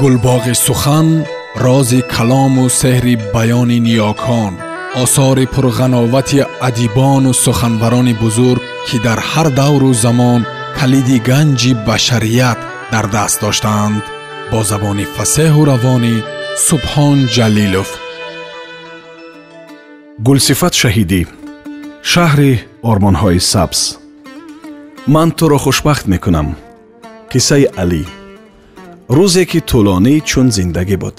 гулбоғи сухан рози калому сеҳри баёни ниёкон осори пурғановати адибону суханбарони бузург ки дар ҳар давру замон калиди ганҷи башарият дар даст доштаанд бо забони фасеҳу равонӣ субҳон ҷалилов. Гулсифат шаҳидӣ. Шаҳри ормонҳои сабз. Ман туро хушбахт мекунам. Қиссаи алӣ рӯзе ки тӯлонӣ чун зиндагӣ буд.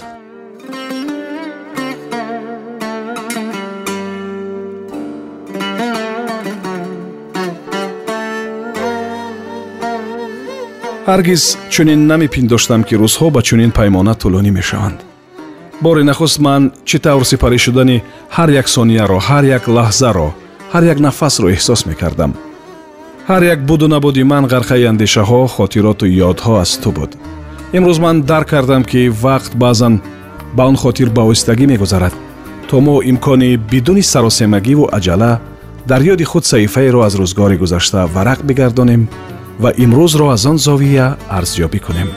Ҳаргиз чунин намепиндоштам ки рӯзҳо ба чунин паймона тӯлонӣ мешаванд. Бори нахуст ман чӣ тавр сипарӣ шудани ҳар як сонияро ҳар як лаҳзаро ҳар як нафасро эҳсос мекардам. Ҳар як буду набуди ман ғарқаи андешаҳо хотироту ёдҳо аз ту буд имрӯз ман дарк кардам ки вақт баъзан ба он хотир ба оҳистагӣ мегузарад. То мо имкони бидуни саросемагиву аҷала дар ёди худ саҳифаеро аз рӯзгори гузашта варақ бигардонем ва имрӯзро аз он зовия арзёбӣ кунем.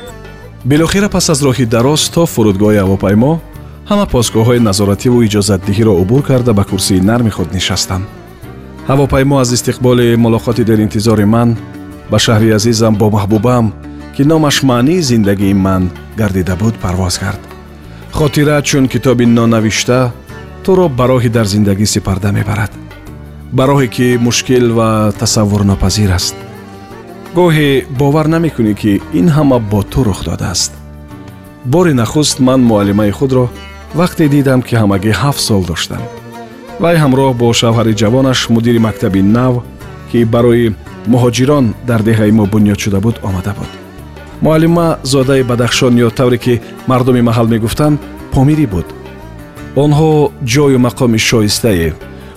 Билохира пас аз роҳи дароз то фурудгоҳи ҳавопаймо ҳама постгоҳҳои назоративу иҷозатдиҳиро убур карда ба курсии нарми худ нишастам ҳавопаймо аз истиқболи мулоқоти деринтизори ман ба шаҳри азизам бо маҳбубаам ки номаш маънии зиндагии ман гардида буд парвоз кард. Хотира чун китоби нонавишта туро ба роҳи дар зиндагӣ сипарда мебарад. Ба роҳе ки мушкил ва тасаввурнопазир аст. Гоҳе бовар намекунӣ ки ин ҳама бо ту рух додааст. Бори нахуст ман муаллимаи худро вақте дидам ки ҳамагӣ ҳафт сол доштам. Вай ҳамроҳ бо шавҳари ҷавонаш мудири мактаби нав ки барои муҳоҷирон дар деҳаи мо бунёд шуда буд омада буд муаллима зодаи бадахшон ё тавре ки мардуми маҳал мегуфтанд помирӣ буд. Онҳо ҷою мақоми шоистае.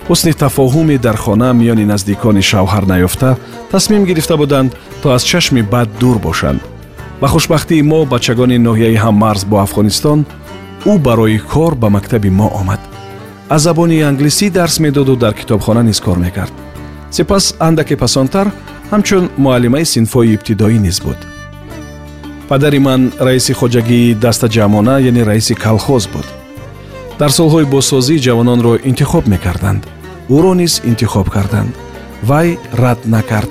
Ҳусни тафоҳуме дар хона миёни наздикони шавҳар наёфта тасмим гирифта буданд то аз чашми бад дур бошанд. Ба хушбахтии мо бачагони ноҳияи ҳаммарз бо афғонистон ӯ барои кор ба мактаби мо омад. Аз забони англисӣ дарс медоду дар китобхона низ кор мекард. Сипас андаке пасонтар ҳамчун муаллимаи синфҳои ибтидоӣ низ буд падари ман раиси хоҷагии даста ҷамона яъне раиси калхоз буд. Дар солҳои босозӣ ҷавононро интихоб мекарданд. Ӯро низ интихоб карданд. Вай рад накард.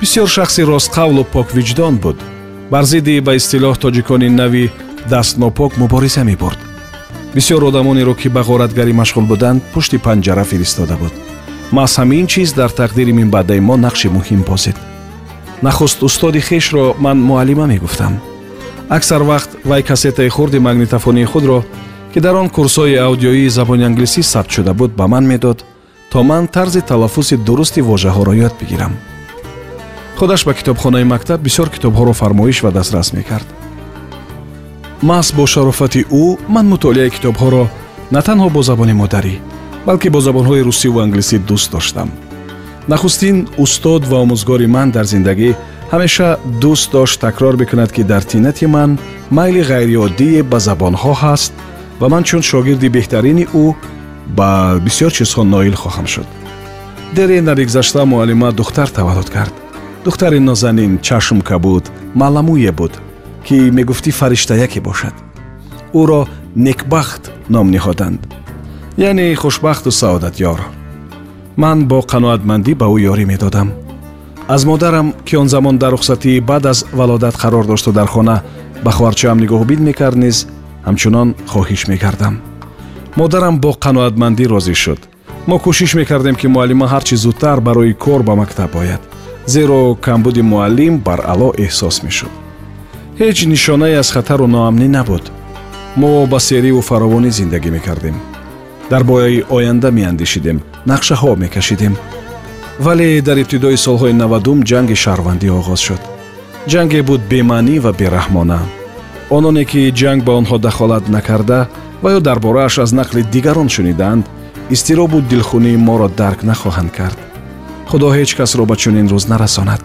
Бисьёр шахси ростқавлу поквиҷдон буд. Бар зидди ба истилоҳ тоҷикони нави дастнопок мубориза мебурд. Бисьёр одамонеро ки ба ғоратгарӣ машғул буданд пушти панҷара фиристода буд. Маҳз ҳамин чиз дар тақдири минбаъдаи мо нақши муҳим бозид нахуст устоди хешро ман муаллима мегуфтам аксар вақт вай касетаи хурди магнитофонии худро ки дар он курсҳои аудиоии забони англисӣ сабт шуда буд ба ман медод то ман тарзи талаффузи дурусти вожаҳоро ёд бигирам худаш ба китобхонаи мактаб бисёр китобҳоро фармоиш ва дастрас мекард. Маҳз бо шарофати ӯ ман мутолиаи китобҳоро на танҳо бо забони модарӣ балки бо забонҳои русиву англисӣ дӯст доштам. Нахустин устод ва омӯзгори ман дар зиндагӣ ҳамеша дӯст дошт такрор бикунад ки дар тинати ман майли ғайриоддие ба забонҳо ҳаст ва ман чун шогирди беҳтарини ӯ ба бисьёр чизҳо ноил хоҳам шуд. Дере набигзашта муаллима духтар таваллуд кард. Духтари нозанин чашмкабуд маъламӯе буд ки мегуфтӣ фариштаяке бошад. Ӯро некбахт ном ниҳоданд. Яъне хушбахту саодатёр. Ман бо қаноатмандӣ ба ӯ ёрӣ медодам аз модарам ки он замон дар рухсатӣ баъд аз валодат қарор дошту дар хона ба хуварчаам нигоҳубин мекард низ ҳамчунон хоҳиш мекардам модарам бо қаноатмандӣ розӣ шуд. Мо кӯшиш мекардем ки муаллима ҳар чӣ зудтар барои кор ба мактаб ояд зеро камбуди муаллим баръало эҳсос мешуд. Ҳеҷ нишонае аз хатару ноамнӣ набуд. Мо ба сериву фаровонӣ зиндагӣ мекардем. Дар бояи оянда меандешидем нақшаҳо мекашидем вале дар ибтидои солҳои навадум ҷанги шаҳрвандӣ оғоз шуд. Ҷанге буд бемаънӣ ва бераҳмона. Ононе ки ҷанг ба онҳо дахолат накарда ва ё дар борааш аз нақли дигарон шунидаанд изтиробу дилхунии моро дарк нахоҳанд кард. Худо ҳеҷ касро ба чунин рӯз нарасонад.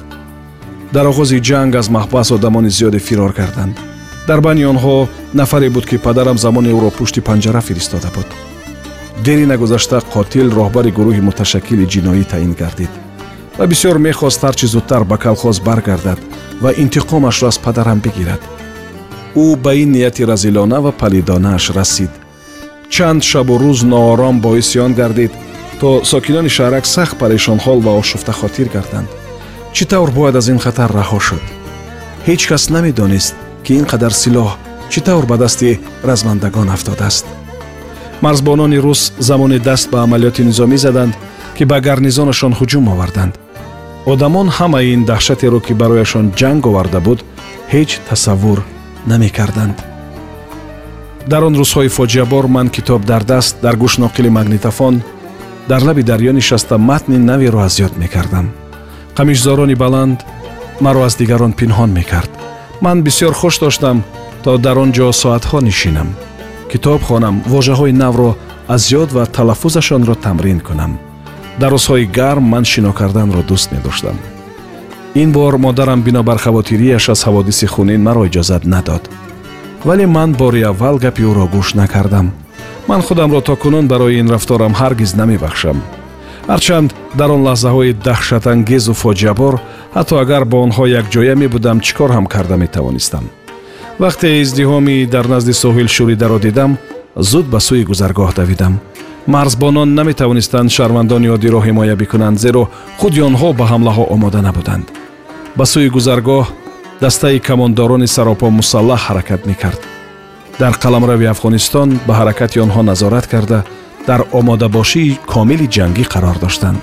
Дар оғози ҷанг аз маҳбас одамони зиёде фирор карданд. Дар байни онҳо нафаре буд ки падарам замоне ӯро пушти панҷара фиристода буд дери нагузашта қотил роҳбари гурӯҳи муташаккили ҷиноӣ таъин гардид ва бисьёр мехост ҳарчи зудтар ба калхоз баргардад ва интиқомашро аз падарам бигирад. Ӯ ба ин нияти разилона ва палидонааш расид. Чанд шабу рӯз ноором боиси он гардид то сокинони шаҳрак сахт парешонҳол ва ошуфтахотир гарданд. Чӣ тавр бояд аз ин хатар раҳо шуд? Ҳеҷ кас намедонист ки ин қадар силоҳ чӣ тавр ба дасти размандагон афтодааст марзбонони рус замоне даст ба амалиёти низомӣ заданд ки ба гарнизонашон ҳуҷум оварданд. одамон ҳамаи ин даҳшатеро ки барояшон ҷанг оварда буд ҳеҷ тасаввур намекарданд. Дар он рӯзҳои фоҷиабор ман китоб дар даст дар гӯш ноқили магнитофон дар лаби дарьё нишаста матни наверо аз ёд мекардам. қамишзорони баланд маро аз дигарон пинҳон мекард. Ман бисёр хуш доштам то дар он ҷо соатҳо нишинам китоб хонам вожаҳои навро аз ёд ва талаффузашонро тамрин кунам. Дар рӯзҳои гарм ман шино карданро дӯст медоштам. Ин бор модарам бинобар хавотириаш аз ҳаводиси хунин маро иҷозат надод. Вале ман бори аввал гапи ӯро гӯш накардам. Ман худамро то кунун барои ин рафторам ҳаргиз намебахшам. Ҳарчанд дар он лаҳзаҳои даҳшатангезу фоҷиабор ҳатто агар бо онҳо якҷоя мебудам чӣ кор ҳам карда метавонистам вақте издиҳоми дар назди соҳил шӯридаро дидам зуд ба сӯи гузаргоҳ давидам. Марзбонон наметавонистанд шаҳрвандони одиро ҳимоя бикунанд зеро худи онҳо ба ҳамлаҳо омода набуданд. Ба сӯи гузаргоҳ дастаи камондорони саропо мусаллаҳ ҳаракат мекард. Дар қаламрави афғонистон ба ҳаракати онҳо назорат карда дар омодабошии комили ҷангӣ қарор доштанд.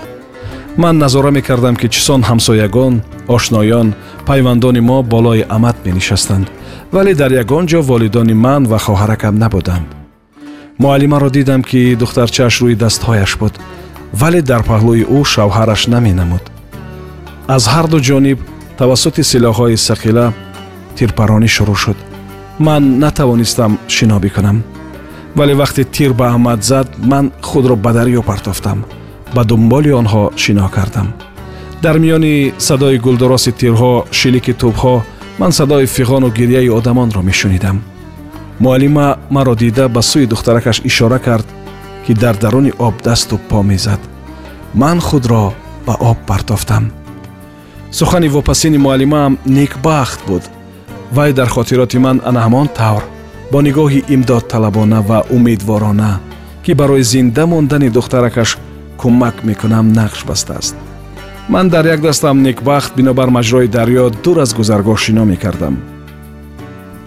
Ман назора мекардам ки чӣ сон ҳамсоягон ошноён пайвандони мо болои амад менишастанд вале дар ягон ҷо волидони ман ва хоҳаракам набуданд муаллимаро дидам ки духтарчааш рӯи дастҳояш буд вале дар паҳлӯи ӯ шавҳараш наменамуд аз ҳарду ҷониб тавассути силоҳҳои сақила тирпаронӣ шурӯъ шуд. Ман натавонистам шино бикунам вале вақте тир ба аҳмад зад ман худро ба дарьё партофтам ба дунболи онҳо шино кардам. Дар миёни садои гулдороси тирҳо шилики тӯбҳо ман садои фиғону гирьяи одамонро мешунидам. Муаллима маро дида ба сӯи духтаракаш ишора кард ки дар даруни об дасту по мезад. Ман худро ба об партофтам. Сухани вопасини муаллимаам некбахт буд. Вай дар хотироти ман ана ҳамон тавр бо нигоҳи имдодталабона ва умедворона ки барои зинда мондани духтаракаш кӯмак мекунам нақш бастааст ман дар як дастам некбахт бинобар маҷрои дарьё дур аз гузаргоҳ шино мекардам.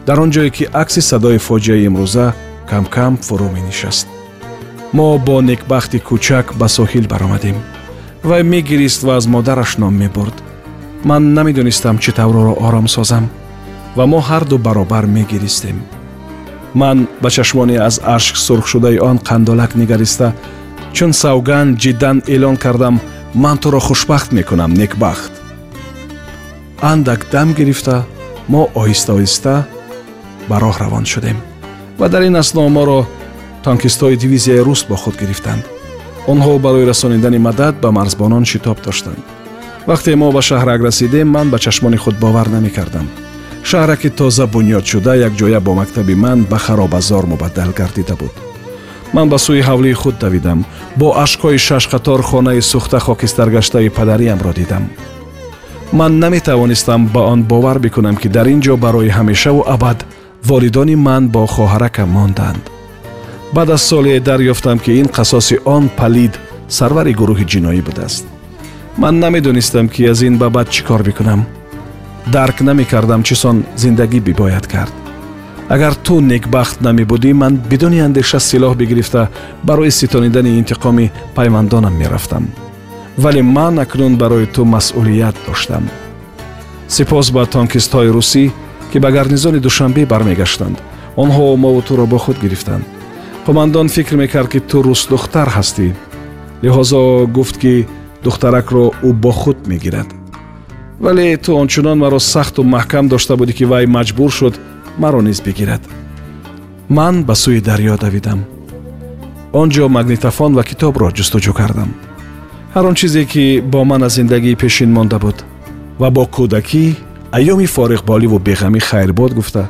Дар он ҷое ки акси садои фоҷиаи имрӯза камкам фурӯ менишаст. Мо бо некбахти кӯчак ба соҳил баромадем вай мегирист ва аз модараш ном мебурд. Ман намедонистам чӣ тавр ӯро ором созам ва мо ҳарду баробар мегиристем. Ман ба чашмоне аз ашк сурхшудаи он қандолак нигариста чун савганд ҷиддан эълон кардам ман туро хушбахт мекунам некбахт. Андак дам гирифта мо оҳиста оҳиста ба роҳ равон шудем. Ва дар ин асно моро танкистҳои дивизияи рус бо худ гирифтанд. Онҳо барои расонидани мадад ба марзбонон шитоб доштанд. Вақте мо ба шаҳрак расидем ман ба чашмони худ бовар намекардам. Шаҳраки тоза бунёдшуда якҷоя бо мактаби ман ба харобазор мубаддал гардида буд ман ба сӯи ҳавлии худ давидам. Бо ашкҳои шашқатор хонаи сӯхта хокистаргаштаи падариамро дидам. Ман наметавонистам ба он бовар бикунам ки дар ин ҷо барои ҳамешаву абад волидони ман бо хоҳаракам монданд. Баъд аз солие дарёфтам ки ин қасоси он палид сарвари гурӯҳи ҷиноӣ будааст. Ман намедонистам ки аз ин ба баъд чӣ кор бикунам. Дарк намекардам чӣ сон зиндагӣ бибояд кард агар ту некбахт намебудӣ ман бидуни андеша силоҳ бигирифта барои ситонидани интиқоми пайвандонам мерафтам. Вале ман акнун барои ту масъулият доштам. Сипос ба тонкистҳои русӣ ки ба гарнизони душанбе бармегаштанд. Онҳо мову туро бо худ гирифтанд. Қумандон фикр мекард ки ту русдухтар ҳастӣ лиҳозо гуфт ки духтаракро ӯ бо худ мегирад. Вале ту ончунон маро сахту маҳкам дошта будӣ ки вай маҷбур шуд маро низ бигирад. Ман ба сӯи дарьё давидам. Он ҷо магнитофон ва китобро ҷустуҷӯ кардам. Ҳар он чизе ки бо ман аз зиндагии пешин монда буд ва бо кӯдакӣ айёми фориғболиву беғамӣ хайрбод гуфта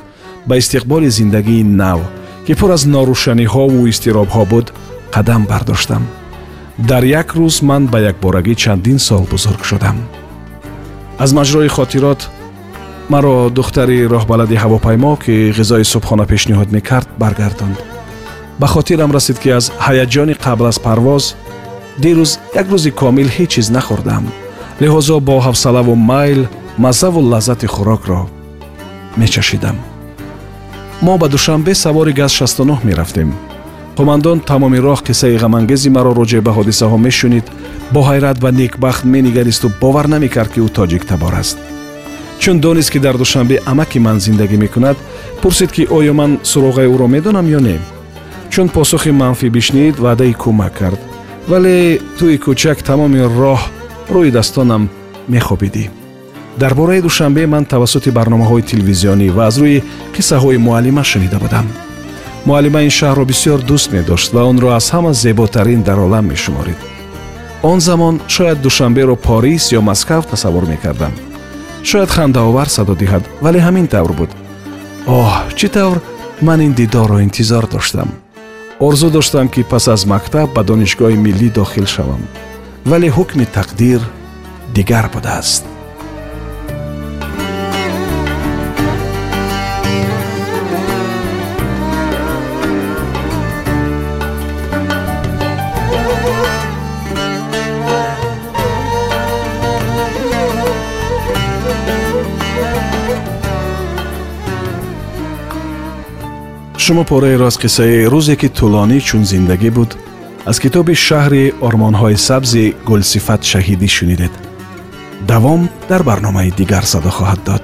ба истиқболи зиндагии нав ки пур аз норӯшаниҳову изтиробҳо буд қадам бардоштам. Дар як рӯз ман ба якборагӣ чандин сол бузург шудам. Аз маҷрои хотирот маро духтари роҳбалади ҳавопаймо ки ғизои субҳона пешниҳод мекард баргардонд. Ба хотирам расид ки аз ҳаяҷони қабл аз парвоз дирӯз як рӯзи комил ҳеҷ чиз нахӯрдам. Лиҳозо бо ҳавсалаву майл маззаву лаззати хӯрокро мечашидам. Мо ба душанбе савори газ 69 мерафтем. Қумандон тамоми роҳ қиссаи ғамангези маро роҷеъ ба ҳодисаҳо мешунид. Бо ҳайрат ва некбахт менигаристу бовар намекард ки ӯ тоҷиктабор аст чун донист ки дар душанбе амаки ман зиндагӣ мекунад пурсид ки оё ман суроғаи ӯро медонам ё не? Чун посухи манфӣ бишнид ваъдаи кӯмак кард. Вале тӯи кӯчак тамоми роҳ рӯи дастонам мехобидӣ. Дар бораи душанбе ман тавассути барномаҳои телевизионӣ ва аз рӯи қиссаҳои муаллима шунида будам. Муаллима ин шаҳрро бисёр дӯст медошт ва онро аз ҳама зеботарин дар олам мешуморид. Он замон шояд душанберо порис ё маскав тасаввур мекардам шояд хандаовар садо диҳад вале ҳамин тавр буд. Оҳ чӣ тавр? Ман ин дидорро интизор доштам. Орзу доштам ки пас аз мактаб ба донишгоҳи миллӣ дохил шавам. Вале ҳукми тақдир дигар будааст шумо пораеро аз қиссаи рӯзе ки тӯлонӣ чун зиндагӣ буд аз китоби шаҳри ормонҳои сабзи гулсифат шаҳидӣ шунидед давом дар барномаи дигар садо хоҳад дод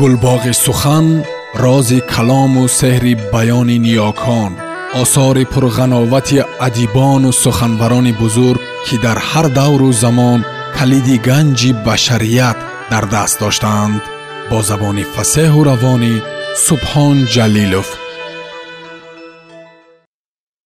гулбоғи сухан рози калому сеҳри баёни ниёкон осори пурғановати адибону суханбарони бузург ки дар ҳар давру замон калиди ганҷи башарият дар даст доштаанд бо забони фасеҳу равонӣ субҳон ҷалилов